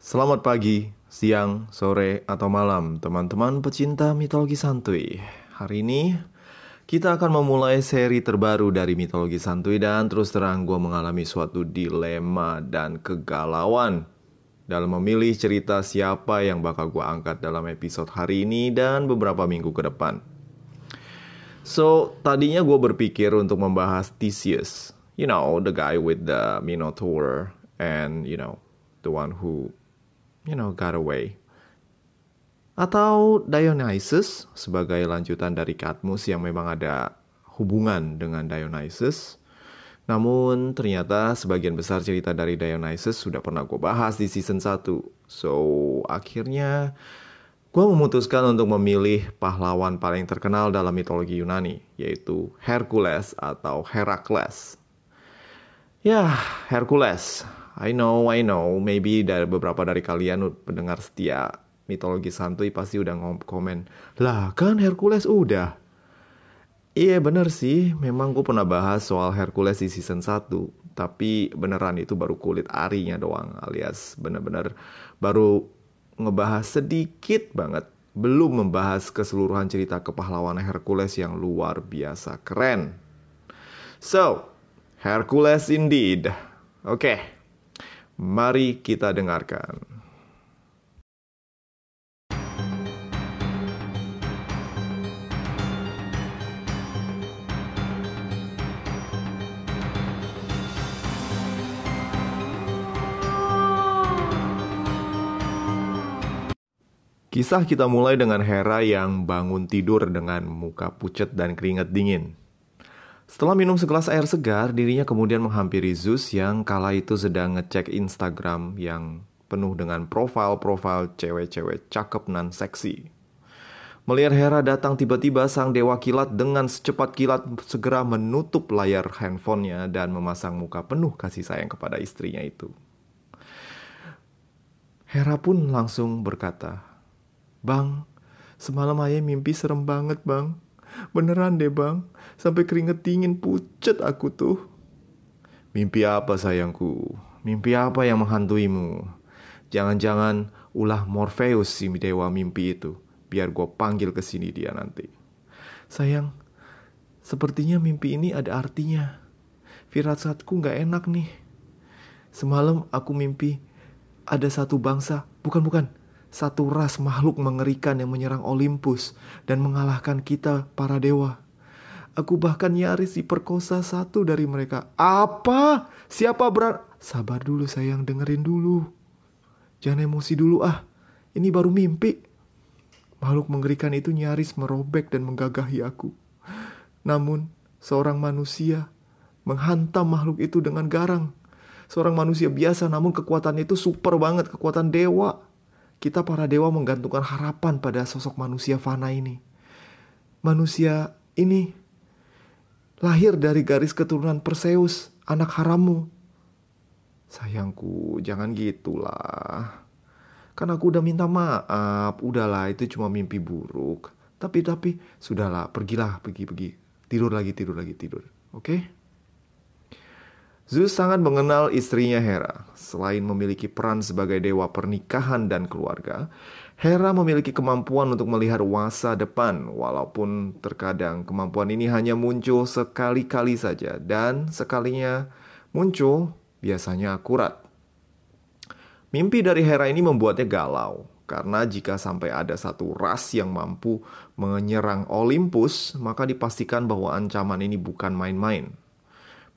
Selamat pagi, siang, sore, atau malam, teman-teman pecinta mitologi santuy. Hari ini kita akan memulai seri terbaru dari mitologi santuy dan terus terang gue mengalami suatu dilema dan kegalauan dalam memilih cerita siapa yang bakal gue angkat dalam episode hari ini dan beberapa minggu ke depan. So, tadinya gue berpikir untuk membahas Theseus. You know, the guy with the Minotaur and, you know, the one who you know, got away. Atau Dionysus sebagai lanjutan dari Cadmus yang memang ada hubungan dengan Dionysus. Namun ternyata sebagian besar cerita dari Dionysus sudah pernah gue bahas di season 1. So akhirnya gue memutuskan untuk memilih pahlawan paling terkenal dalam mitologi Yunani, yaitu Hercules atau Herakles. Ya, Hercules I know, I know, maybe dari beberapa dari kalian pendengar setia mitologi santuy pasti udah komen, lah kan Hercules udah. Iya bener sih, memang gue pernah bahas soal Hercules di season 1 Tapi beneran itu baru kulit arinya doang Alias bener-bener baru ngebahas sedikit banget. Belum membahas keseluruhan cerita kepahlawanan Hercules yang luar biasa keren. So, Hercules indeed. Oke, okay. Mari kita dengarkan. Kisah kita mulai dengan Hera yang bangun tidur dengan muka pucat dan keringat dingin. Setelah minum segelas air segar, dirinya kemudian menghampiri Zeus yang kala itu sedang ngecek Instagram yang penuh dengan profil-profil cewek-cewek cakep nan seksi. Melihat Hera datang tiba-tiba sang dewa kilat dengan secepat kilat segera menutup layar handphonenya dan memasang muka penuh kasih sayang kepada istrinya itu. Hera pun langsung berkata, Bang, semalam ayah mimpi serem banget bang. Beneran deh bang, sampai keringet dingin pucet aku tuh. Mimpi apa sayangku? Mimpi apa yang menghantuimu? Jangan-jangan ulah Morpheus si dewa mimpi itu. Biar gue panggil ke sini dia nanti. Sayang, sepertinya mimpi ini ada artinya. Firasatku gak enak nih. Semalam aku mimpi ada satu bangsa, bukan bukan, satu ras makhluk mengerikan yang menyerang Olympus dan mengalahkan kita para dewa. Aku bahkan nyaris diperkosa satu dari mereka. Apa? Siapa berat? Sabar dulu sayang, dengerin dulu. Jangan emosi dulu ah. Ini baru mimpi. Makhluk mengerikan itu nyaris merobek dan menggagahi aku. Namun, seorang manusia menghantam makhluk itu dengan garang. Seorang manusia biasa namun kekuatannya itu super banget, kekuatan dewa. Kita para dewa menggantungkan harapan pada sosok manusia fana ini. Manusia ini lahir dari garis keturunan Perseus, anak harammu. Sayangku, jangan gitulah. Kan aku udah minta maaf, udahlah itu cuma mimpi buruk. Tapi tapi sudahlah, pergilah, pergi pergi. Tidur lagi, tidur lagi, tidur. Oke? Okay? Zeus sangat mengenal istrinya Hera. Selain memiliki peran sebagai dewa pernikahan dan keluarga, Hera memiliki kemampuan untuk melihat masa depan, walaupun terkadang kemampuan ini hanya muncul sekali-kali saja, dan sekalinya muncul biasanya akurat. Mimpi dari Hera ini membuatnya galau, karena jika sampai ada satu ras yang mampu menyerang Olympus, maka dipastikan bahwa ancaman ini bukan main-main.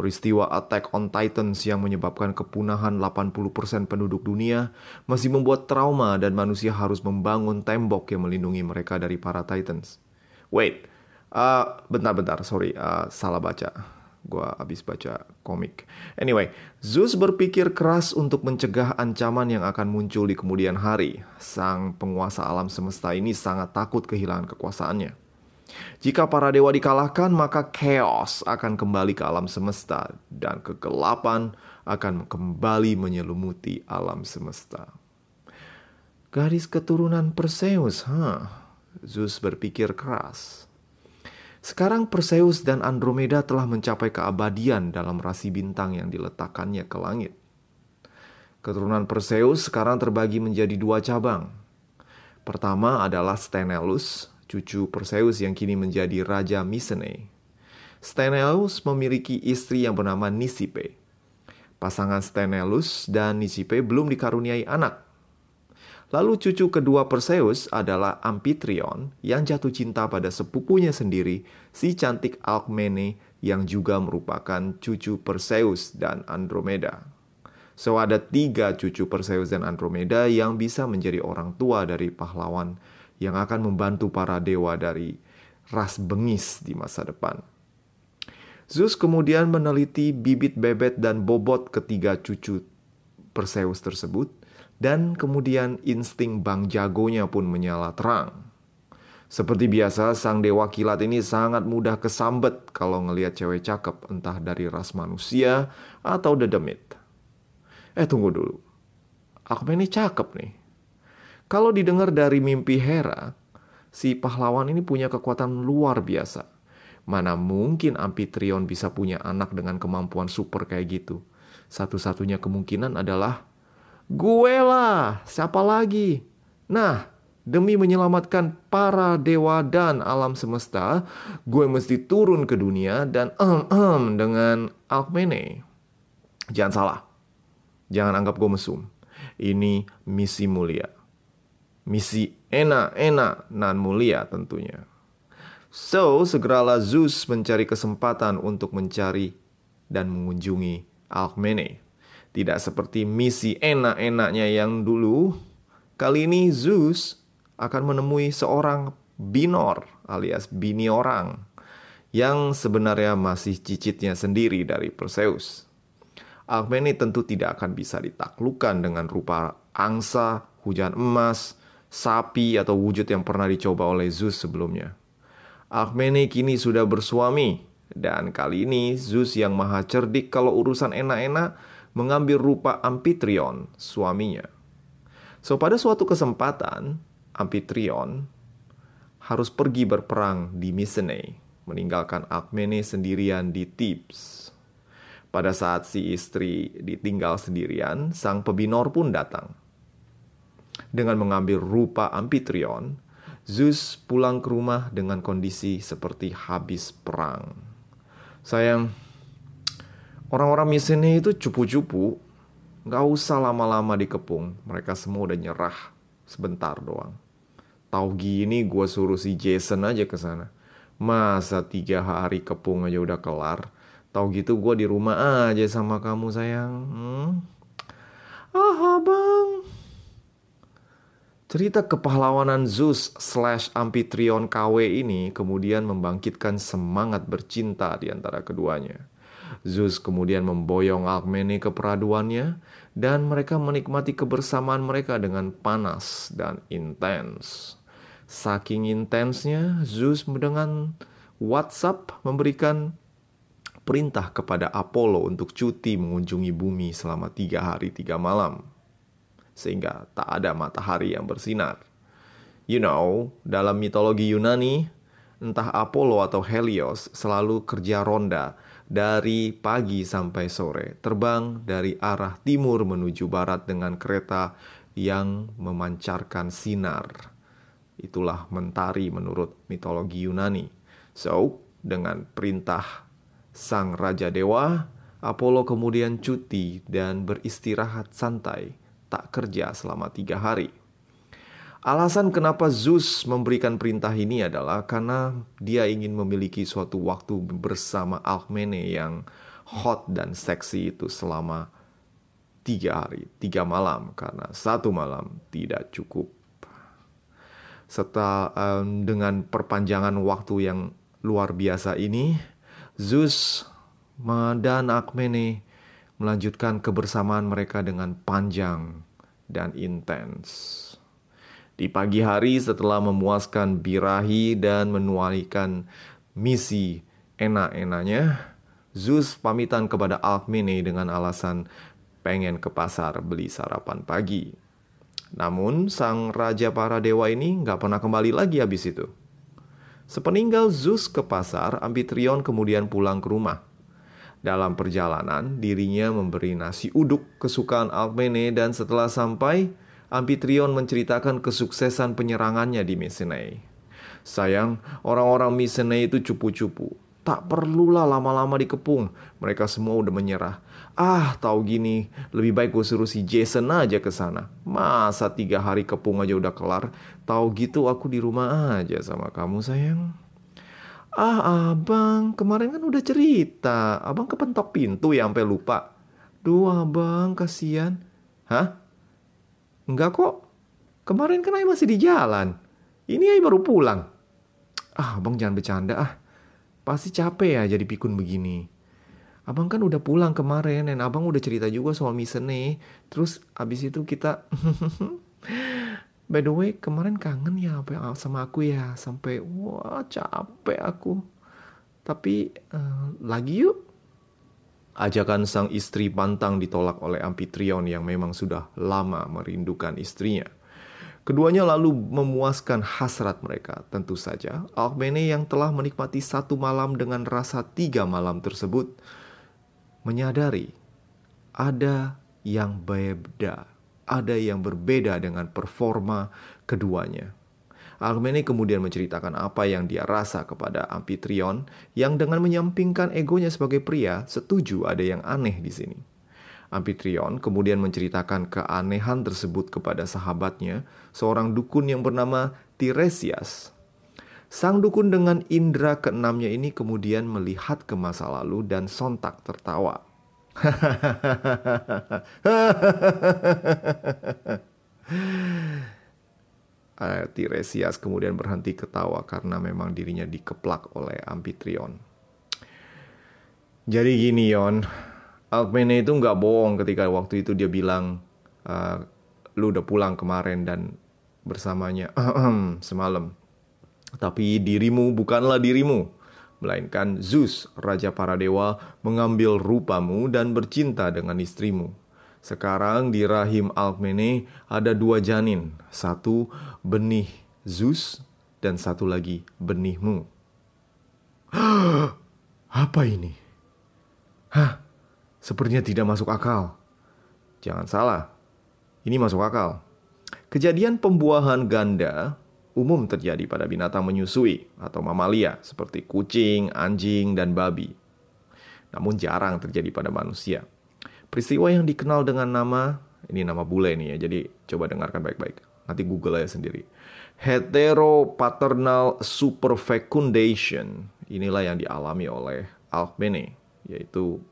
Peristiwa Attack on Titans yang menyebabkan kepunahan 80% penduduk dunia masih membuat trauma dan manusia harus membangun tembok yang melindungi mereka dari para Titans. Wait, uh, bentar-bentar, sorry, uh, salah baca. Gua habis baca komik. Anyway, Zeus berpikir keras untuk mencegah ancaman yang akan muncul di kemudian hari. Sang penguasa alam semesta ini sangat takut kehilangan kekuasaannya. Jika para dewa dikalahkan, maka chaos akan kembali ke alam semesta dan kegelapan akan kembali menyelumuti alam semesta. Garis keturunan Perseus, huh? Zeus berpikir keras. Sekarang Perseus dan Andromeda telah mencapai keabadian dalam rasi bintang yang diletakkannya ke langit. Keturunan Perseus sekarang terbagi menjadi dua cabang. Pertama adalah Sthenelus, cucu Perseus yang kini menjadi Raja Mycenae. Sthenelus memiliki istri yang bernama Nisipe. Pasangan Sthenelus dan Nisipe belum dikaruniai anak. Lalu cucu kedua Perseus adalah Amphitryon yang jatuh cinta pada sepupunya sendiri, si cantik Alkmene yang juga merupakan cucu Perseus dan Andromeda. So ada tiga cucu Perseus dan Andromeda yang bisa menjadi orang tua dari pahlawan yang akan membantu para dewa dari ras bengis di masa depan. Zeus kemudian meneliti bibit bebet dan bobot ketiga cucu Perseus tersebut dan kemudian insting bang jagonya pun menyala terang. Seperti biasa, sang dewa kilat ini sangat mudah kesambet kalau ngelihat cewek cakep entah dari ras manusia atau dedemit. Eh tunggu dulu. Akme ini cakep nih. Kalau didengar dari mimpi Hera, si pahlawan ini punya kekuatan luar biasa. Mana mungkin Amphitryon bisa punya anak dengan kemampuan super kayak gitu. Satu-satunya kemungkinan adalah gue lah, siapa lagi? Nah, demi menyelamatkan para dewa dan alam semesta, gue mesti turun ke dunia dan em em dengan Alkmene. Jangan salah, Jangan anggap gue mesum. Ini misi mulia. Misi enak-enak nan mulia tentunya. So, segeralah Zeus mencari kesempatan untuk mencari dan mengunjungi Alkmene. Tidak seperti misi enak-enaknya yang dulu, kali ini Zeus akan menemui seorang binor alias bini orang yang sebenarnya masih cicitnya sendiri dari Perseus. Alkmene tentu tidak akan bisa ditaklukkan dengan rupa angsa, hujan emas, sapi, atau wujud yang pernah dicoba oleh Zeus sebelumnya. Alkmene kini sudah bersuami, dan kali ini Zeus yang maha cerdik kalau urusan enak-enak mengambil rupa Amphitryon, suaminya. So pada suatu kesempatan, Amphitryon harus pergi berperang di Mycenae, meninggalkan Alkmene sendirian di Thebes. Pada saat si istri ditinggal sendirian, sang pebinor pun datang. Dengan mengambil rupa Amphitryon, Zeus pulang ke rumah dengan kondisi seperti habis perang. Sayang, orang-orang Mycenae itu cupu-cupu, gak usah lama-lama dikepung. Mereka semua udah nyerah sebentar doang. Tahu gini gue suruh si Jason aja ke sana. Masa tiga hari kepung aja udah kelar Tahu gitu gue di rumah aja sama kamu sayang. Hmm? Ah abang. Cerita kepahlawanan Zeus slash Amphitryon KW ini kemudian membangkitkan semangat bercinta di antara keduanya. Zeus kemudian memboyong Alkmene ke peraduannya dan mereka menikmati kebersamaan mereka dengan panas dan intens. Saking intensnya, Zeus dengan WhatsApp memberikan perintah kepada Apollo untuk cuti mengunjungi bumi selama tiga hari tiga malam. Sehingga tak ada matahari yang bersinar. You know, dalam mitologi Yunani, entah Apollo atau Helios selalu kerja ronda dari pagi sampai sore, terbang dari arah timur menuju barat dengan kereta yang memancarkan sinar. Itulah mentari menurut mitologi Yunani. So, dengan perintah Sang Raja Dewa, Apollo kemudian cuti dan beristirahat santai, tak kerja selama tiga hari. Alasan kenapa Zeus memberikan perintah ini adalah karena dia ingin memiliki suatu waktu bersama Alkmene yang hot dan seksi itu selama tiga hari, tiga malam, karena satu malam tidak cukup. Serta um, dengan perpanjangan waktu yang luar biasa ini, Zeus dan Akmene melanjutkan kebersamaan mereka dengan panjang dan intens. Di pagi hari setelah memuaskan birahi dan menuaikan misi enak-enaknya, Zeus pamitan kepada Alkmene dengan alasan pengen ke pasar beli sarapan pagi. Namun sang raja para dewa ini nggak pernah kembali lagi habis itu. Sepeninggal Zeus ke pasar, Amphitryon kemudian pulang ke rumah. Dalam perjalanan, dirinya memberi nasi uduk kesukaan Alkmene dan setelah sampai, Amfitrion menceritakan kesuksesan penyerangannya di Mycenae. Sayang, orang-orang Mycenae itu cupu-cupu. Tak perlulah lama-lama dikepung. Mereka semua udah menyerah. Ah, tahu gini, lebih baik gue suruh si Jason aja ke sana. Masa tiga hari kepung aja udah kelar? Tahu gitu aku di rumah aja sama kamu sayang. Ah abang, kemarin kan udah cerita. Abang kepentok pintu ya sampai lupa. Duh abang, kasihan. Hah? Enggak kok. Kemarin kan ayah masih di jalan. Ini ayah baru pulang. Ah abang jangan bercanda ah. Pasti capek ya jadi pikun begini. Abang kan udah pulang kemarin dan abang udah cerita juga soal nih. Terus abis itu kita By the way, kemarin kangen ya sama aku ya, sampai wah capek aku. Tapi uh, lagi yuk. Ajakan sang istri pantang ditolak oleh Amfitrion yang memang sudah lama merindukan istrinya. Keduanya lalu memuaskan hasrat mereka. Tentu saja, Alkmene yang telah menikmati satu malam dengan rasa tiga malam tersebut, menyadari ada yang beda ada yang berbeda dengan performa keduanya. Alkmene kemudian menceritakan apa yang dia rasa kepada Amfitrion yang dengan menyampingkan egonya sebagai pria setuju ada yang aneh di sini. Amfitrion kemudian menceritakan keanehan tersebut kepada sahabatnya, seorang dukun yang bernama Tiresias. Sang dukun dengan indera keenamnya ini kemudian melihat ke masa lalu dan sontak tertawa. Tiresias kemudian berhenti ketawa karena memang dirinya dikeplak oleh Amfitrion. Jadi gini Yon, Alkmene itu nggak bohong ketika waktu itu dia bilang, uh, lu udah pulang kemarin dan bersamanya semalam. Tapi dirimu bukanlah dirimu melainkan Zeus, raja para dewa, mengambil rupamu dan bercinta dengan istrimu. Sekarang di rahim Alkmene ada dua janin, satu benih Zeus dan satu lagi benihmu. Apa ini? Hah, sepertinya tidak masuk akal. Jangan salah, ini masuk akal. Kejadian pembuahan ganda umum terjadi pada binatang menyusui atau mamalia seperti kucing, anjing, dan babi. Namun jarang terjadi pada manusia. Peristiwa yang dikenal dengan nama, ini nama bule nih ya, jadi coba dengarkan baik-baik. Nanti Google aja sendiri. Heteropaternal superfecundation. Inilah yang dialami oleh Alkmene, yaitu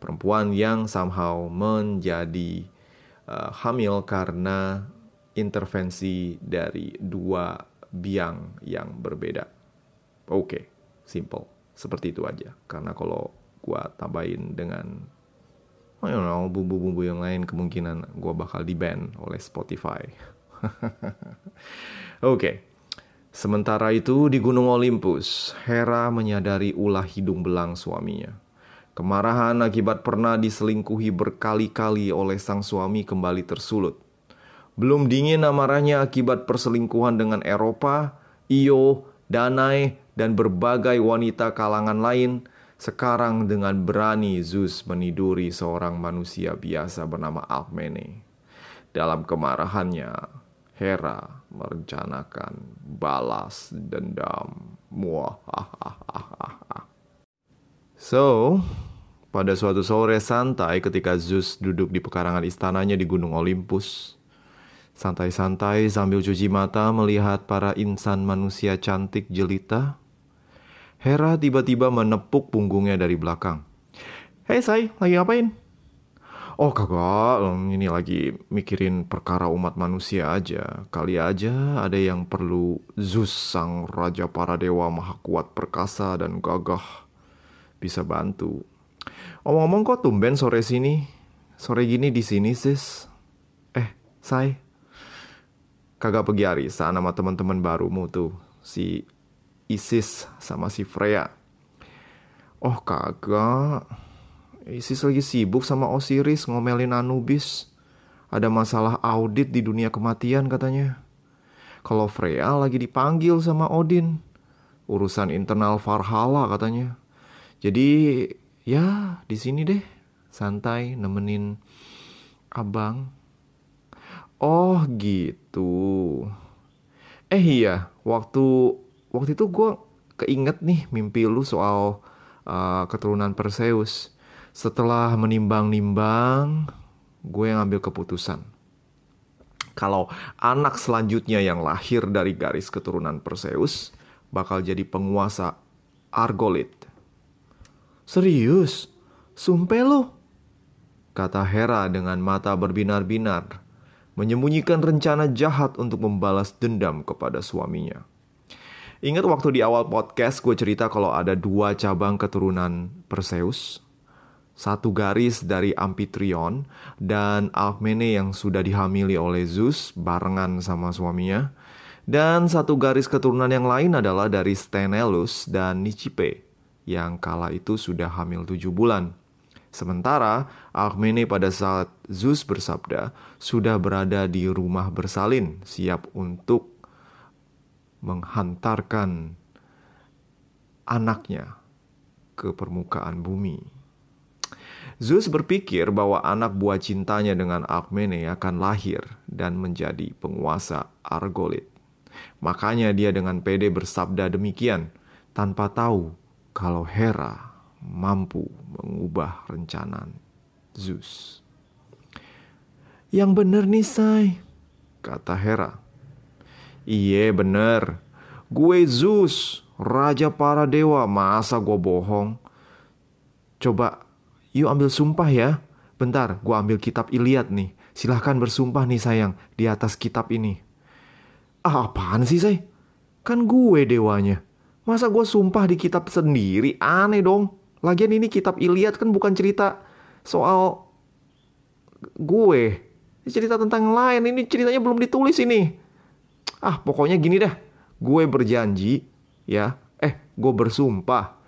perempuan yang somehow menjadi uh, hamil karena intervensi dari dua biang yang berbeda. Oke, okay, simple. Seperti itu aja. Karena kalau gua tambahin dengan know, bumbu-bumbu yang lain kemungkinan gua bakal di-ban oleh Spotify. Oke. okay. Sementara itu di Gunung Olympus, Hera menyadari ulah hidung belang suaminya. Kemarahan akibat pernah diselingkuhi berkali-kali oleh sang suami kembali tersulut. Belum dingin amarahnya akibat perselingkuhan dengan Eropa, Io, Danai, dan berbagai wanita kalangan lain. Sekarang dengan berani Zeus meniduri seorang manusia biasa bernama Alkmene. Dalam kemarahannya, Hera merencanakan balas dendam. So, pada suatu sore santai ketika Zeus duduk di pekarangan istananya di Gunung Olympus, Santai-santai sambil cuci mata melihat para insan manusia cantik jelita. Hera tiba-tiba menepuk punggungnya dari belakang. Hei say, lagi ngapain? Oh kagak, ini lagi mikirin perkara umat manusia aja. Kali aja ada yang perlu Zeus sang raja para dewa maha kuat perkasa dan gagah bisa bantu. Omong-omong kok tumben sore sini? Sore gini di sini sis? Eh, say, kagak pergi arisan sama teman-teman barumu tuh. Si Isis sama si Freya. Oh kagak. Isis lagi sibuk sama Osiris ngomelin Anubis. Ada masalah audit di dunia kematian katanya. Kalau Freya lagi dipanggil sama Odin. Urusan internal Valhalla katanya. Jadi ya di sini deh. Santai nemenin abang. Oh gitu. Eh iya, waktu waktu itu gue keinget nih mimpi lu soal uh, keturunan Perseus. Setelah menimbang-nimbang, gue yang ambil keputusan. Kalau anak selanjutnya yang lahir dari garis keturunan Perseus bakal jadi penguasa Argolit. Serius? Sumpah lu? Kata Hera dengan mata berbinar-binar, menyembunyikan rencana jahat untuk membalas dendam kepada suaminya. Ingat waktu di awal podcast gue cerita kalau ada dua cabang keturunan Perseus, satu garis dari Amphitryon dan Alkmene yang sudah dihamili oleh Zeus barengan sama suaminya. Dan satu garis keturunan yang lain adalah dari Sthenelus dan Nicipe yang kala itu sudah hamil tujuh bulan. Sementara Alkmene pada saat Zeus bersabda sudah berada di rumah bersalin siap untuk menghantarkan anaknya ke permukaan bumi. Zeus berpikir bahwa anak buah cintanya dengan Alkmene akan lahir dan menjadi penguasa Argolit. Makanya dia dengan pede bersabda demikian, tanpa tahu kalau Hera mampu mengubah rencana Zeus. Yang bener nih, Say, kata Hera. Iye bener, gue Zeus, raja para dewa, masa gue bohong? Coba Yuk ambil sumpah ya. Bentar, gue ambil kitab Iliad nih. Silahkan bersumpah nih sayang, di atas kitab ini. Ah, apaan sih, say? Kan gue dewanya. Masa gue sumpah di kitab sendiri? Aneh dong. Lagian ini kitab Iliad kan bukan cerita soal gue. Ini cerita tentang lain. Ini ceritanya belum ditulis ini. Ah, pokoknya gini dah. Gue berjanji, ya. Eh, gue bersumpah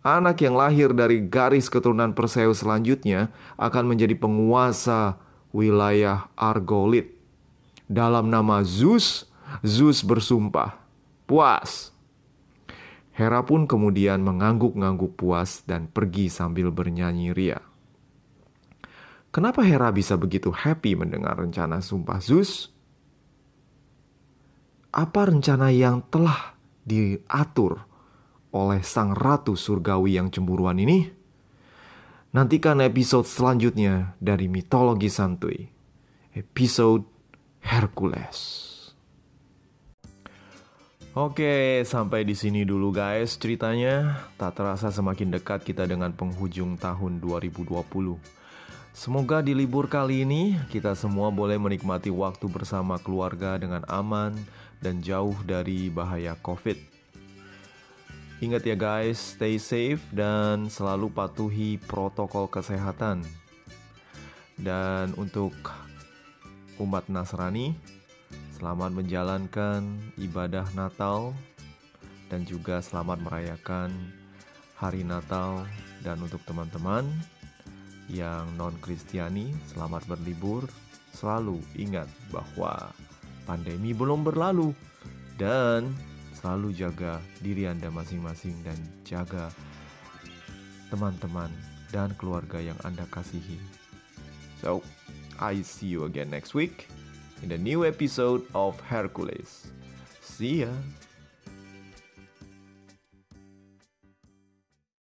anak yang lahir dari garis keturunan Perseus selanjutnya akan menjadi penguasa wilayah Argolit. Dalam nama Zeus, Zeus bersumpah, puas. Hera pun kemudian mengangguk-ngangguk puas dan pergi sambil bernyanyi ria. Kenapa Hera bisa begitu happy mendengar rencana sumpah Zeus? Apa rencana yang telah diatur oleh sang ratu surgawi yang cemburuan ini? Nantikan episode selanjutnya dari mitologi santuy. Episode Hercules. Oke, sampai di sini dulu guys ceritanya. Tak terasa semakin dekat kita dengan penghujung tahun 2020. Semoga di libur kali ini kita semua boleh menikmati waktu bersama keluarga dengan aman dan jauh dari bahaya COVID. Ingat ya guys, stay safe dan selalu patuhi protokol kesehatan. Dan untuk umat Nasrani, selamat menjalankan ibadah Natal dan juga selamat merayakan hari Natal dan untuk teman-teman yang non-Kristiani, selamat berlibur. Selalu ingat bahwa pandemi belum berlalu dan selalu jaga diri Anda masing-masing dan jaga teman-teman dan keluarga yang Anda kasihi. So, I see you again next week in the new episode of Hercules. See ya.